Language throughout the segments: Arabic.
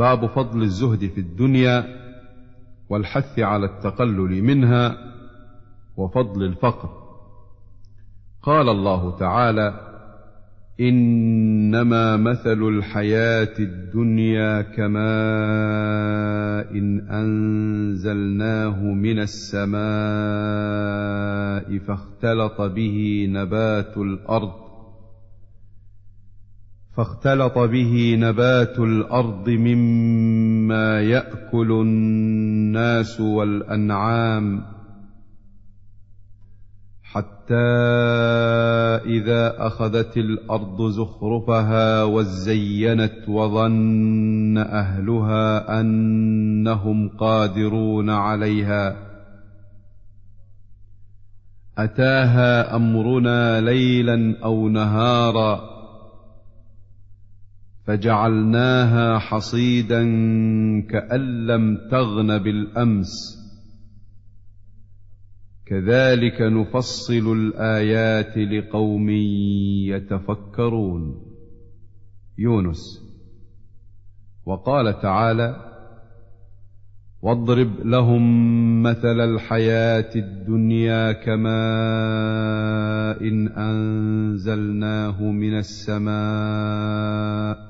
باب فضل الزهد في الدنيا والحث على التقلل منها وفضل الفقر قال الله تعالى انما مثل الحياه الدنيا كماء إن انزلناه من السماء فاختلط به نبات الارض فاختلط به نبات الارض مما ياكل الناس والانعام حتى اذا اخذت الارض زخرفها وزينت وظن اهلها انهم قادرون عليها اتاها امرنا ليلا او نهارا فجعلناها حصيدا كأن لم تغن بالأمس كذلك نفصل الآيات لقوم يتفكرون يونس وقال تعالى واضرب لهم مثل الحياة الدنيا كماء إن أنزلناه من السماء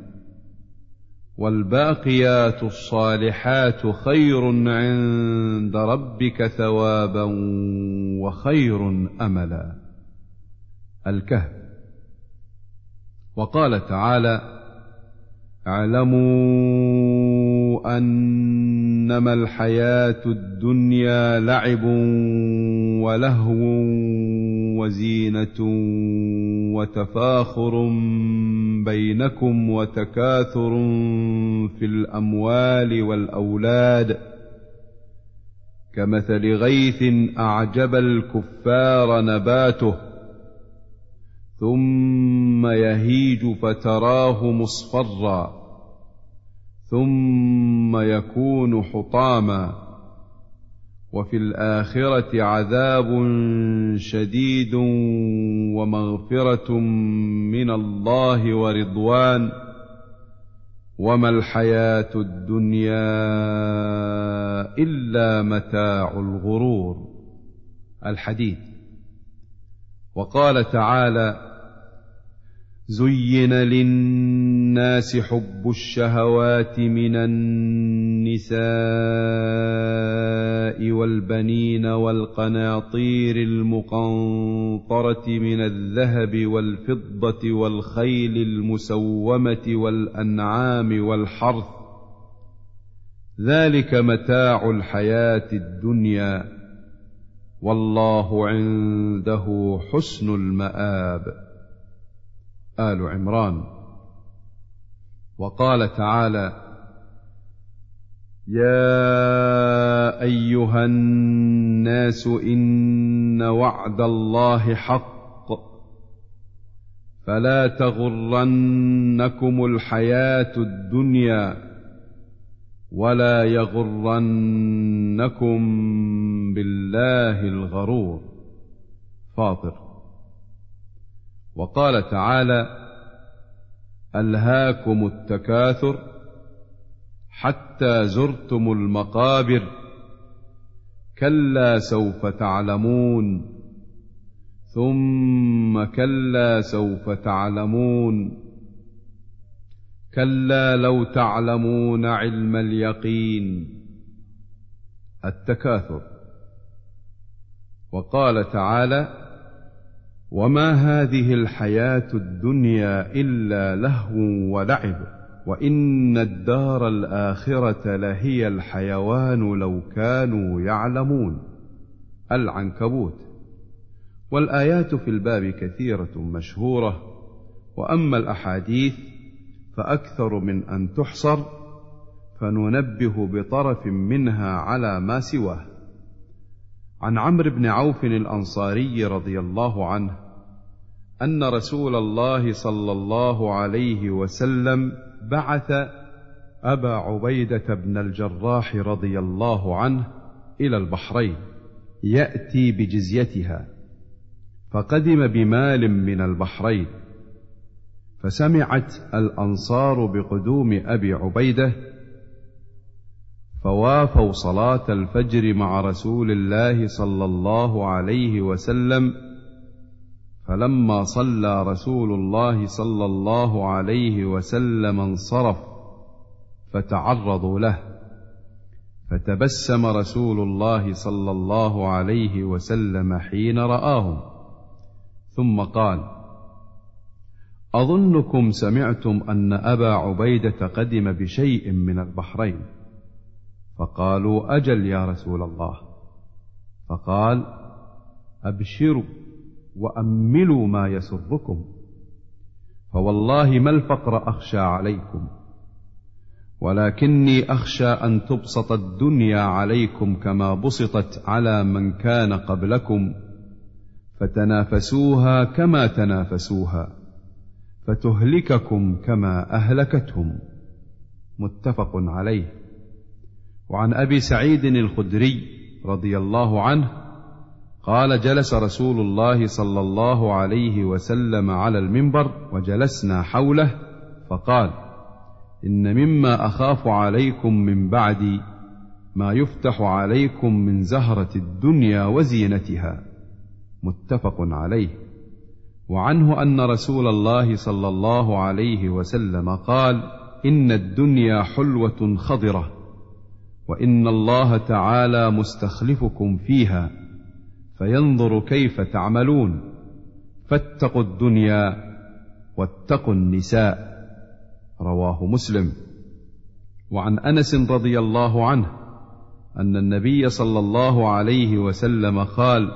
والباقيات الصالحات خير عند ربك ثوابا وخير املا الكهف وقال تعالى اعلموا انما الحياه الدنيا لعب ولهو وزينه وتفاخر بينكم وتكاثر في الاموال والاولاد كمثل غيث اعجب الكفار نباته ثم يهيج فتراه مصفرا ثم يكون حطاما وفي الاخره عذاب شديد ومغفره من الله ورضوان وما الحياه الدنيا الا متاع الغرور الحديد وقال تعالى زين للناس حب الشهوات من النساء والبنين والقناطير المقنطرة من الذهب والفضة والخيل المسومة والأنعام والحرث ذلك متاع الحياة الدنيا والله عنده حسن المآب آل عمران وقال تعالى يا ايها الناس ان وعد الله حق فلا تغرنكم الحياه الدنيا ولا يغرنكم بالله الغرور فاطر وقال تعالى الهاكم التكاثر حتى زرتم المقابر كلا سوف تعلمون ثم كلا سوف تعلمون كلا لو تعلمون علم اليقين التكاثر وقال تعالى وما هذه الحياه الدنيا الا لهو ولعب وان الدار الاخره لهي الحيوان لو كانوا يعلمون العنكبوت والايات في الباب كثيره مشهوره واما الاحاديث فاكثر من ان تحصر فننبه بطرف منها على ما سواه عن عمرو بن عوف الانصاري رضي الله عنه ان رسول الله صلى الله عليه وسلم بعث أبا عبيدة بن الجراح رضي الله عنه إلى البحرين يأتي بجزيتها فقدم بمال من البحرين فسمعت الأنصار بقدوم أبي عبيدة فوافوا صلاة الفجر مع رسول الله صلى الله عليه وسلم فلما صلى رسول الله صلى الله عليه وسلم انصرف فتعرضوا له فتبسم رسول الله صلى الله عليه وسلم حين راهم ثم قال اظنكم سمعتم ان ابا عبيده قدم بشيء من البحرين فقالوا اجل يا رسول الله فقال ابشروا واملوا ما يسركم فوالله ما الفقر اخشى عليكم ولكني اخشى ان تبسط الدنيا عليكم كما بسطت على من كان قبلكم فتنافسوها كما تنافسوها فتهلككم كما اهلكتهم متفق عليه وعن ابي سعيد الخدري رضي الله عنه قال جلس رسول الله صلى الله عليه وسلم على المنبر وجلسنا حوله فقال ان مما اخاف عليكم من بعدي ما يفتح عليكم من زهره الدنيا وزينتها متفق عليه وعنه ان رسول الله صلى الله عليه وسلم قال ان الدنيا حلوه خضره وان الله تعالى مستخلفكم فيها فينظر كيف تعملون فاتقوا الدنيا واتقوا النساء رواه مسلم وعن انس رضي الله عنه ان النبي صلى الله عليه وسلم قال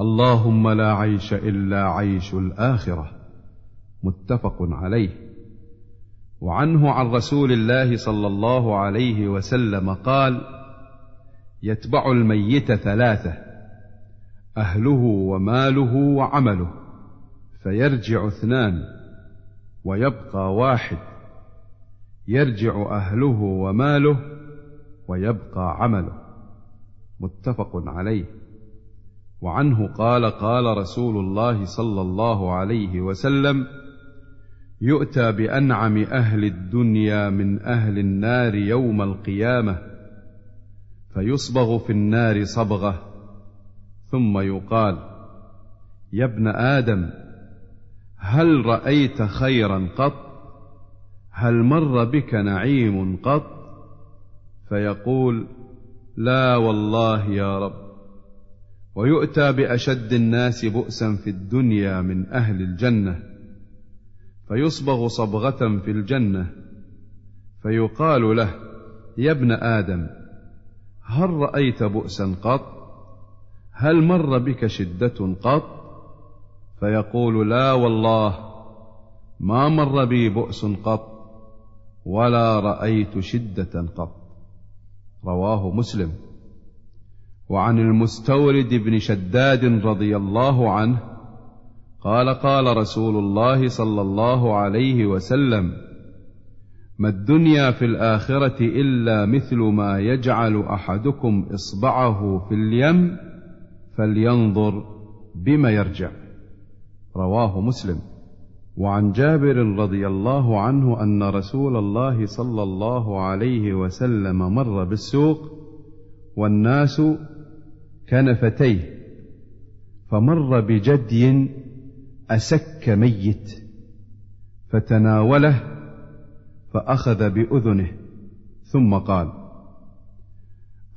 اللهم لا عيش الا عيش الاخره متفق عليه وعنه عن رسول الله صلى الله عليه وسلم قال يتبع الميت ثلاثه اهله وماله وعمله فيرجع اثنان ويبقى واحد يرجع اهله وماله ويبقى عمله متفق عليه وعنه قال قال رسول الله صلى الله عليه وسلم يؤتى بانعم اهل الدنيا من اهل النار يوم القيامه فيصبغ في النار صبغه ثم يقال يا ابن ادم هل رايت خيرا قط هل مر بك نعيم قط فيقول لا والله يا رب ويؤتى باشد الناس بؤسا في الدنيا من اهل الجنه فيصبغ صبغه في الجنه فيقال له يا ابن ادم هل رايت بؤسا قط هل مر بك شده قط فيقول لا والله ما مر بي بؤس قط ولا رايت شده قط رواه مسلم وعن المستورد بن شداد رضي الله عنه قال قال رسول الله صلى الله عليه وسلم ما الدنيا في الاخره الا مثل ما يجعل احدكم اصبعه في اليم فلينظر بما يرجع رواه مسلم وعن جابر رضي الله عنه ان رسول الله صلى الله عليه وسلم مر بالسوق والناس كنفتيه فمر بجدي اسك ميت فتناوله فاخذ باذنه ثم قال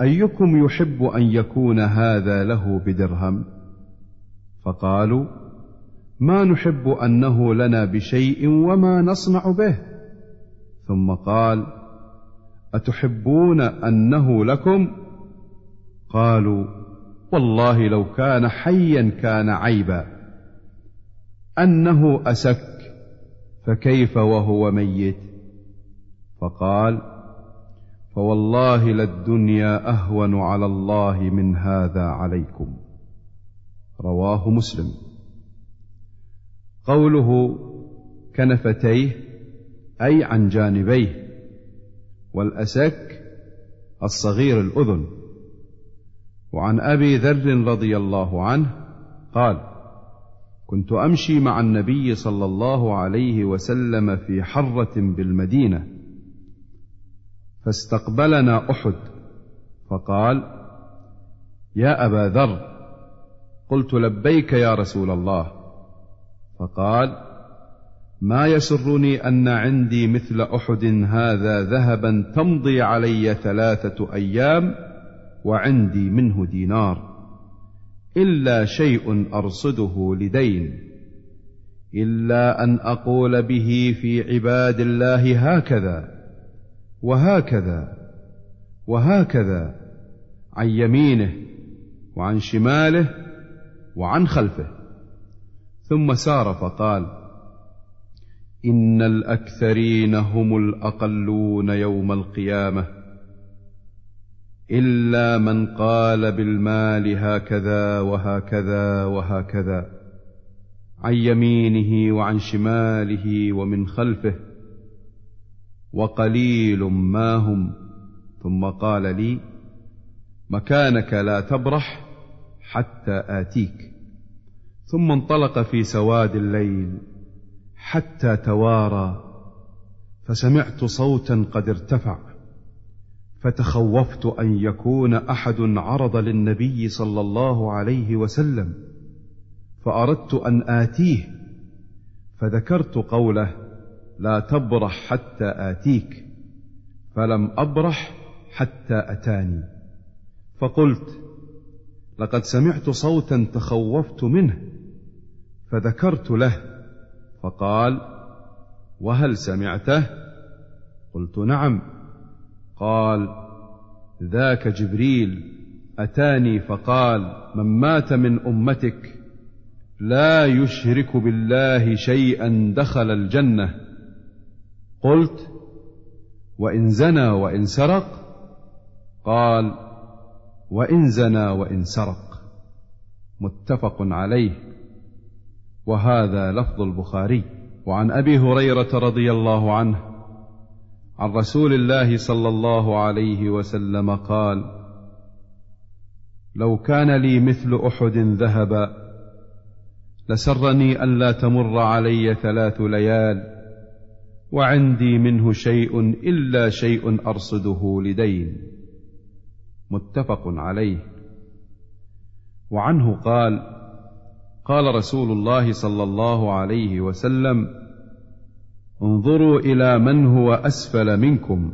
ايكم يحب ان يكون هذا له بدرهم فقالوا ما نحب انه لنا بشيء وما نصنع به ثم قال اتحبون انه لكم قالوا والله لو كان حيا كان عيبا انه اسك فكيف وهو ميت فقال فوالله للدنيا اهون على الله من هذا عليكم رواه مسلم قوله كنفتيه اي عن جانبيه والاسك الصغير الاذن وعن ابي ذر رضي الله عنه قال كنت امشي مع النبي صلى الله عليه وسلم في حره بالمدينه فاستقبلنا احد فقال يا ابا ذر قلت لبيك يا رسول الله فقال ما يسرني ان عندي مثل احد هذا ذهبا تمضي علي ثلاثه ايام وعندي منه دينار الا شيء ارصده لدين الا ان اقول به في عباد الله هكذا وهكذا وهكذا عن يمينه وعن شماله وعن خلفه ثم سار فقال ان الاكثرين هم الاقلون يوم القيامه الا من قال بالمال هكذا وهكذا وهكذا عن يمينه وعن شماله ومن خلفه وقليل ما هم ثم قال لي مكانك لا تبرح حتى اتيك ثم انطلق في سواد الليل حتى توارى فسمعت صوتا قد ارتفع فتخوفت ان يكون احد عرض للنبي صلى الله عليه وسلم فاردت ان اتيه فذكرت قوله لا تبرح حتى اتيك فلم ابرح حتى اتاني فقلت لقد سمعت صوتا تخوفت منه فذكرت له فقال وهل سمعته قلت نعم قال ذاك جبريل اتاني فقال من مات من امتك لا يشرك بالله شيئا دخل الجنه قلت وان زنى وان سرق قال وان زنى وان سرق متفق عليه وهذا لفظ البخاري وعن ابي هريره رضي الله عنه عن رسول الله صلى الله عليه وسلم قال لو كان لي مثل احد ذهبا لسرني الا تمر علي ثلاث ليال وعندي منه شيء الا شيء ارصده لدين متفق عليه وعنه قال قال رسول الله صلى الله عليه وسلم انظروا الى من هو اسفل منكم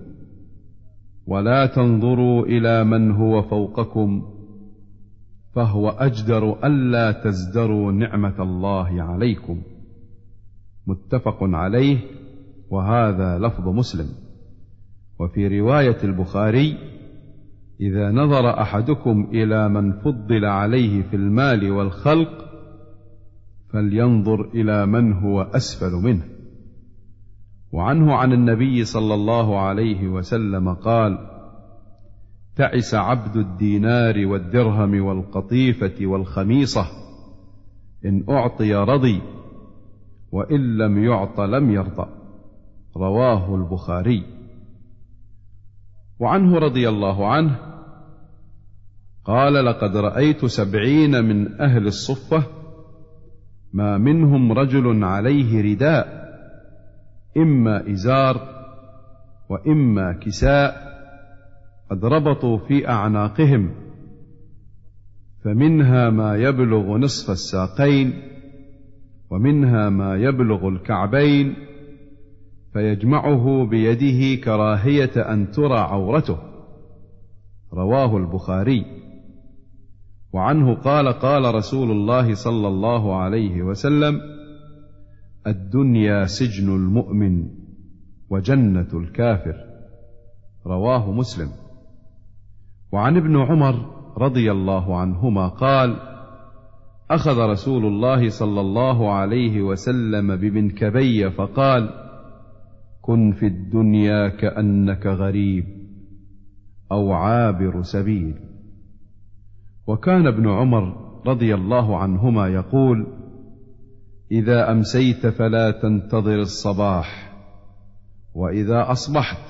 ولا تنظروا الى من هو فوقكم فهو اجدر الا تزدروا نعمه الله عليكم متفق عليه وهذا لفظ مسلم وفي روايه البخاري اذا نظر احدكم الى من فضل عليه في المال والخلق فلينظر الى من هو اسفل منه وعنه عن النبي صلى الله عليه وسلم قال تعس عبد الدينار والدرهم والقطيفه والخميصه ان اعطي رضي وان لم يعط لم يرضى رواه البخاري وعنه رضي الله عنه قال لقد رايت سبعين من اهل الصفه ما منهم رجل عليه رداء اما ازار واما كساء قد ربطوا في اعناقهم فمنها ما يبلغ نصف الساقين ومنها ما يبلغ الكعبين فيجمعه بيده كراهيه ان ترى عورته رواه البخاري وعنه قال قال رسول الله صلى الله عليه وسلم الدنيا سجن المؤمن وجنه الكافر رواه مسلم وعن ابن عمر رضي الله عنهما قال اخذ رسول الله صلى الله عليه وسلم بمنكبي فقال كن في الدنيا كانك غريب او عابر سبيل وكان ابن عمر رضي الله عنهما يقول اذا امسيت فلا تنتظر الصباح واذا اصبحت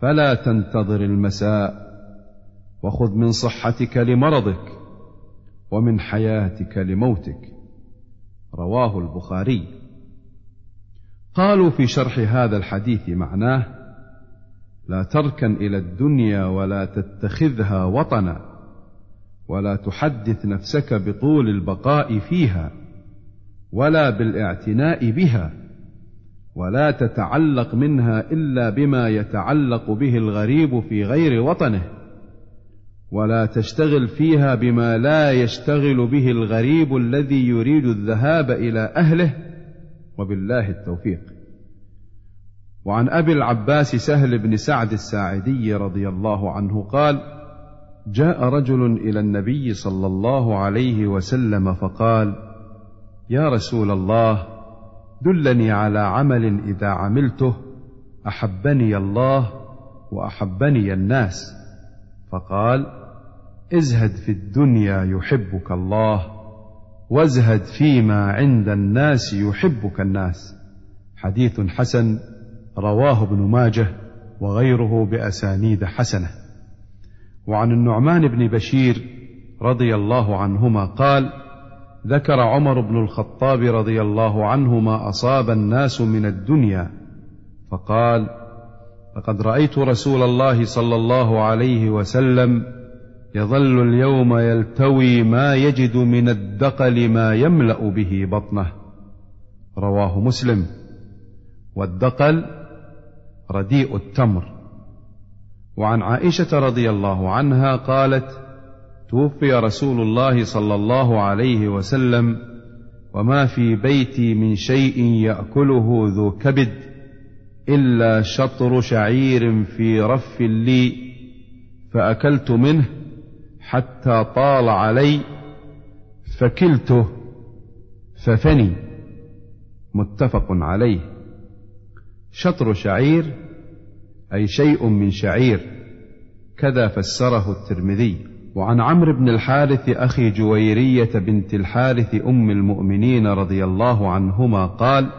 فلا تنتظر المساء وخذ من صحتك لمرضك ومن حياتك لموتك رواه البخاري قالوا في شرح هذا الحديث معناه لا تركن الى الدنيا ولا تتخذها وطنا ولا تحدث نفسك بطول البقاء فيها ولا بالاعتناء بها ولا تتعلق منها الا بما يتعلق به الغريب في غير وطنه ولا تشتغل فيها بما لا يشتغل به الغريب الذي يريد الذهاب الى اهله وبالله التوفيق وعن ابي العباس سهل بن سعد الساعدي رضي الله عنه قال جاء رجل الى النبي صلى الله عليه وسلم فقال يا رسول الله دلني على عمل اذا عملته احبني الله واحبني الناس فقال ازهد في الدنيا يحبك الله وازهد فيما عند الناس يحبك الناس حديث حسن رواه ابن ماجه وغيره باسانيد حسنه وعن النعمان بن بشير رضي الله عنهما قال ذكر عمر بن الخطاب رضي الله عنه ما اصاب الناس من الدنيا فقال لقد رايت رسول الله صلى الله عليه وسلم يظل اليوم يلتوي ما يجد من الدقل ما يملا به بطنه رواه مسلم والدقل رديء التمر وعن عائشه رضي الله عنها قالت توفي رسول الله صلى الله عليه وسلم وما في بيتي من شيء ياكله ذو كبد الا شطر شعير في رف لي فاكلت منه حتى طال علي فكلته ففني متفق عليه شطر شعير اي شيء من شعير كذا فسره الترمذي وعن عمرو بن الحارث اخي جويريه بنت الحارث ام المؤمنين رضي الله عنهما قال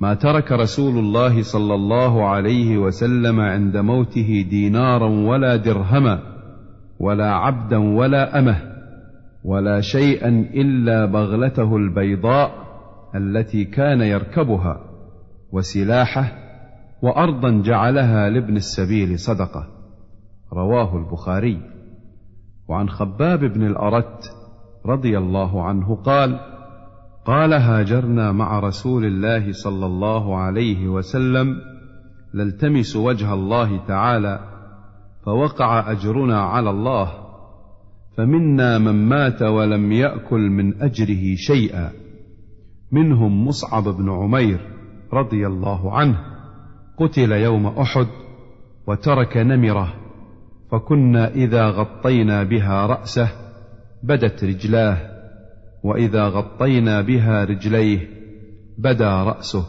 ما ترك رسول الله صلى الله عليه وسلم عند موته دينارا ولا درهما ولا عبدا ولا امه ولا شيئا الا بغلته البيضاء التي كان يركبها وسلاحه وارضا جعلها لابن السبيل صدقه رواه البخاري وعن خباب بن الارت رضي الله عنه قال قال هاجرنا مع رسول الله صلى الله عليه وسلم نلتمس وجه الله تعالى فوقع اجرنا على الله فمنا من مات ولم ياكل من اجره شيئا منهم مصعب بن عمير رضي الله عنه قتل يوم احد وترك نمره فكنا اذا غطينا بها راسه بدت رجلاه واذا غطينا بها رجليه بدا راسه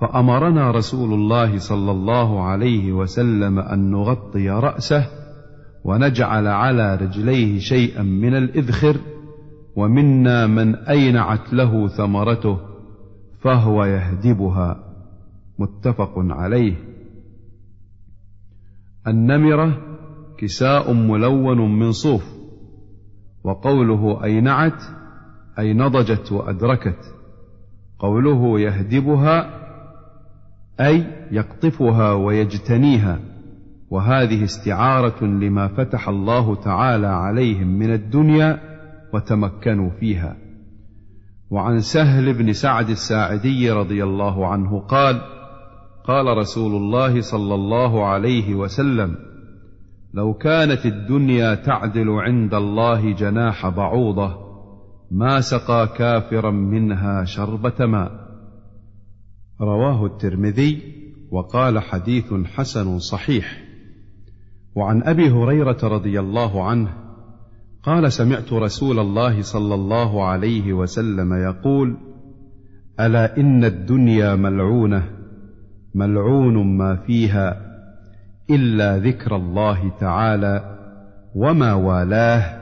فامرنا رسول الله صلى الله عليه وسلم ان نغطي راسه ونجعل على رجليه شيئا من الاذخر ومنا من اينعت له ثمرته فهو يهدبها متفق عليه النمره كساء ملون من صوف وقوله اينعت اي نضجت وادركت قوله يهدبها اي يقطفها ويجتنيها وهذه استعاره لما فتح الله تعالى عليهم من الدنيا وتمكنوا فيها وعن سهل بن سعد الساعدي رضي الله عنه قال قال رسول الله صلى الله عليه وسلم لو كانت الدنيا تعدل عند الله جناح بعوضه ما سقى كافرا منها شربه ماء رواه الترمذي وقال حديث حسن صحيح وعن ابي هريره رضي الله عنه قال سمعت رسول الله صلى الله عليه وسلم يقول الا ان الدنيا ملعونه ملعون ما فيها الا ذكر الله تعالى وما والاه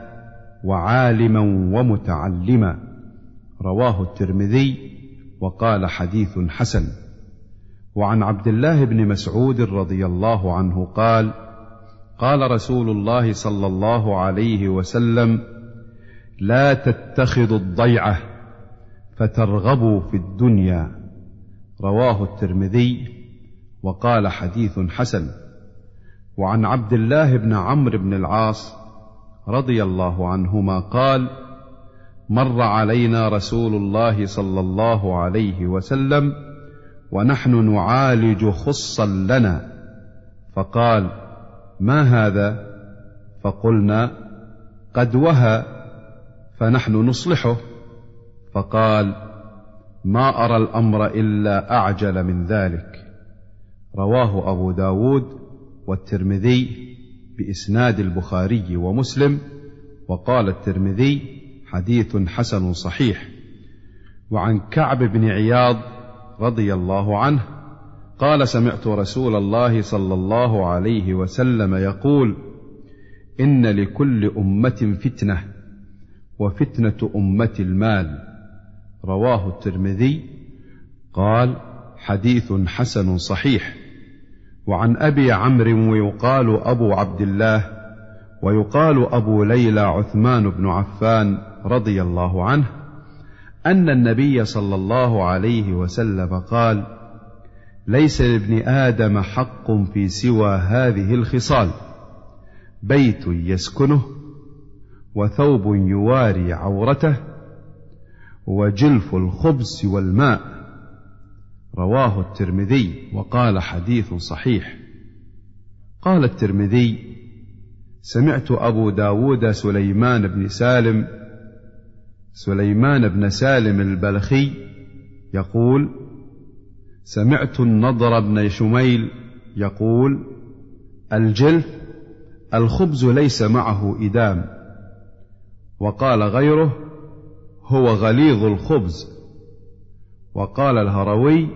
وعالما ومتعلما رواه الترمذي وقال حديث حسن وعن عبد الله بن مسعود رضي الله عنه قال قال رسول الله صلى الله عليه وسلم لا تتخذوا الضيعه فترغبوا في الدنيا رواه الترمذي وقال حديث حسن وعن عبد الله بن عمرو بن العاص رضي الله عنهما قال مر علينا رسول الله صلى الله عليه وسلم ونحن نعالج خصا لنا فقال ما هذا فقلنا قد وهى فنحن نصلحه فقال ما ارى الامر الا اعجل من ذلك رواه ابو داود والترمذي باسناد البخاري ومسلم وقال الترمذي حديث حسن صحيح وعن كعب بن عياض رضي الله عنه قال سمعت رسول الله صلى الله عليه وسلم يقول ان لكل امه فتنه وفتنه امه المال رواه الترمذي قال حديث حسن صحيح وعن ابي عمرو ويقال ابو عبد الله ويقال ابو ليلى عثمان بن عفان رضي الله عنه ان النبي صلى الله عليه وسلم قال ليس لابن ادم حق في سوى هذه الخصال بيت يسكنه وثوب يواري عورته وجلف الخبز والماء رواه الترمذي وقال حديث صحيح قال الترمذي سمعت ابو داود سليمان بن سالم سليمان بن سالم البلخي يقول سمعت النضر بن شميل يقول الجلف الخبز ليس معه ادام وقال غيره هو غليظ الخبز وقال الهروي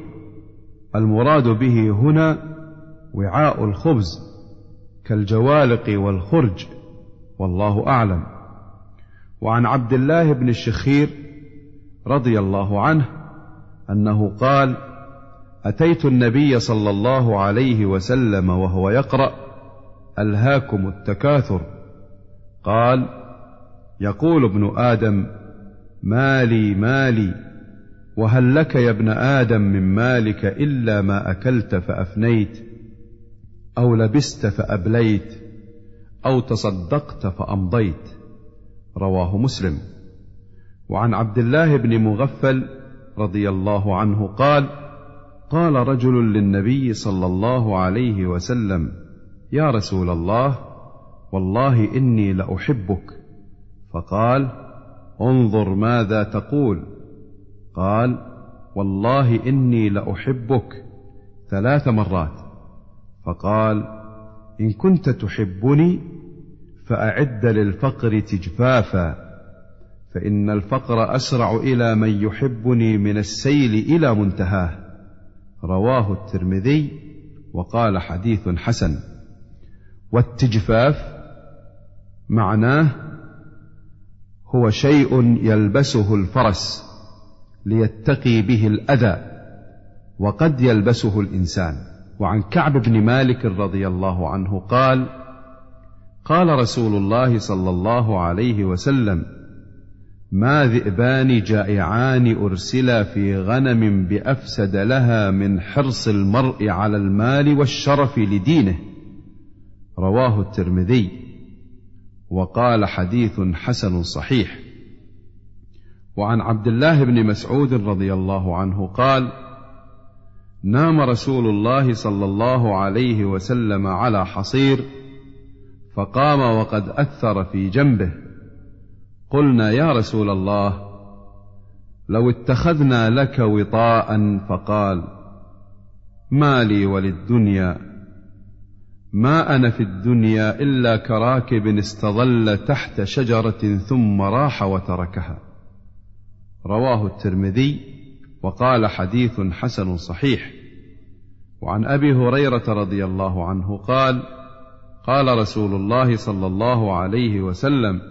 المراد به هنا وعاء الخبز كالجوالق والخرج والله اعلم وعن عبد الله بن الشخير رضي الله عنه انه قال اتيت النبي صلى الله عليه وسلم وهو يقرا الهاكم التكاثر قال يقول ابن ادم مالي مالي وهل لك يا ابن ادم من مالك الا ما اكلت فافنيت او لبست فابليت او تصدقت فامضيت رواه مسلم وعن عبد الله بن مغفل رضي الله عنه قال قال رجل للنبي صلى الله عليه وسلم يا رسول الله والله اني لاحبك فقال انظر ماذا تقول قال والله اني لاحبك ثلاث مرات فقال ان كنت تحبني فأعد للفقر تجفافا فإن الفقر أسرع إلى من يحبني من السيل إلى منتهاه رواه الترمذي وقال حديث حسن والتجفاف معناه هو شيء يلبسه الفرس ليتقي به الاذى وقد يلبسه الانسان وعن كعب بن مالك رضي الله عنه قال قال رسول الله صلى الله عليه وسلم ما ذئبان جائعان ارسلا في غنم بافسد لها من حرص المرء على المال والشرف لدينه رواه الترمذي وقال حديث حسن صحيح وعن عبد الله بن مسعود رضي الله عنه قال نام رسول الله صلى الله عليه وسلم على حصير فقام وقد اثر في جنبه قلنا يا رسول الله لو اتخذنا لك وطاء فقال ما لي وللدنيا ما انا في الدنيا الا كراكب استظل تحت شجره ثم راح وتركها رواه الترمذي وقال حديث حسن صحيح وعن ابي هريره رضي الله عنه قال قال رسول الله صلى الله عليه وسلم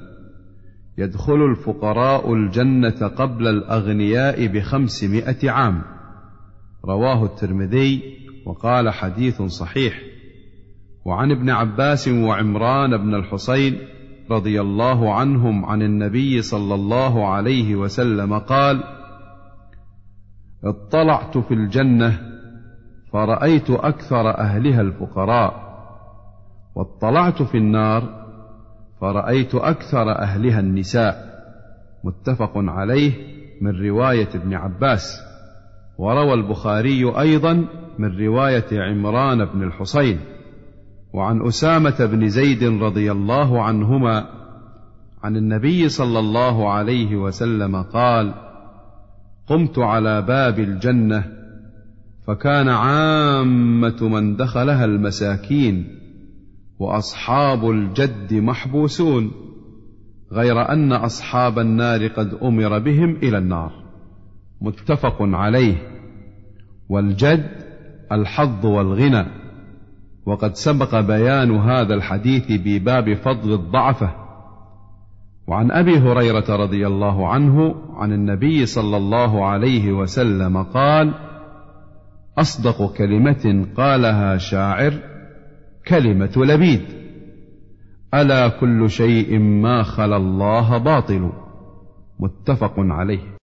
يدخل الفقراء الجنه قبل الاغنياء بخمسمائه عام رواه الترمذي وقال حديث صحيح وعن ابن عباس وعمران بن الحصين رضي الله عنهم عن النبي صلى الله عليه وسلم قال اطلعت في الجنه فرايت اكثر اهلها الفقراء واطلعت في النار فرأيت أكثر أهلها النساء متفق عليه من رواية ابن عباس وروى البخاري أيضا من رواية عمران بن الحصين وعن أسامة بن زيد رضي الله عنهما عن النبي صلى الله عليه وسلم قال: قمت على باب الجنة فكان عامة من دخلها المساكين واصحاب الجد محبوسون غير ان اصحاب النار قد امر بهم الى النار متفق عليه والجد الحظ والغنى وقد سبق بيان هذا الحديث بباب فضل الضعفه وعن ابي هريره رضي الله عنه عن النبي صلى الله عليه وسلم قال اصدق كلمه قالها شاعر كلمة لبيد ألا كل شيء ما خلا الله باطل متفق عليه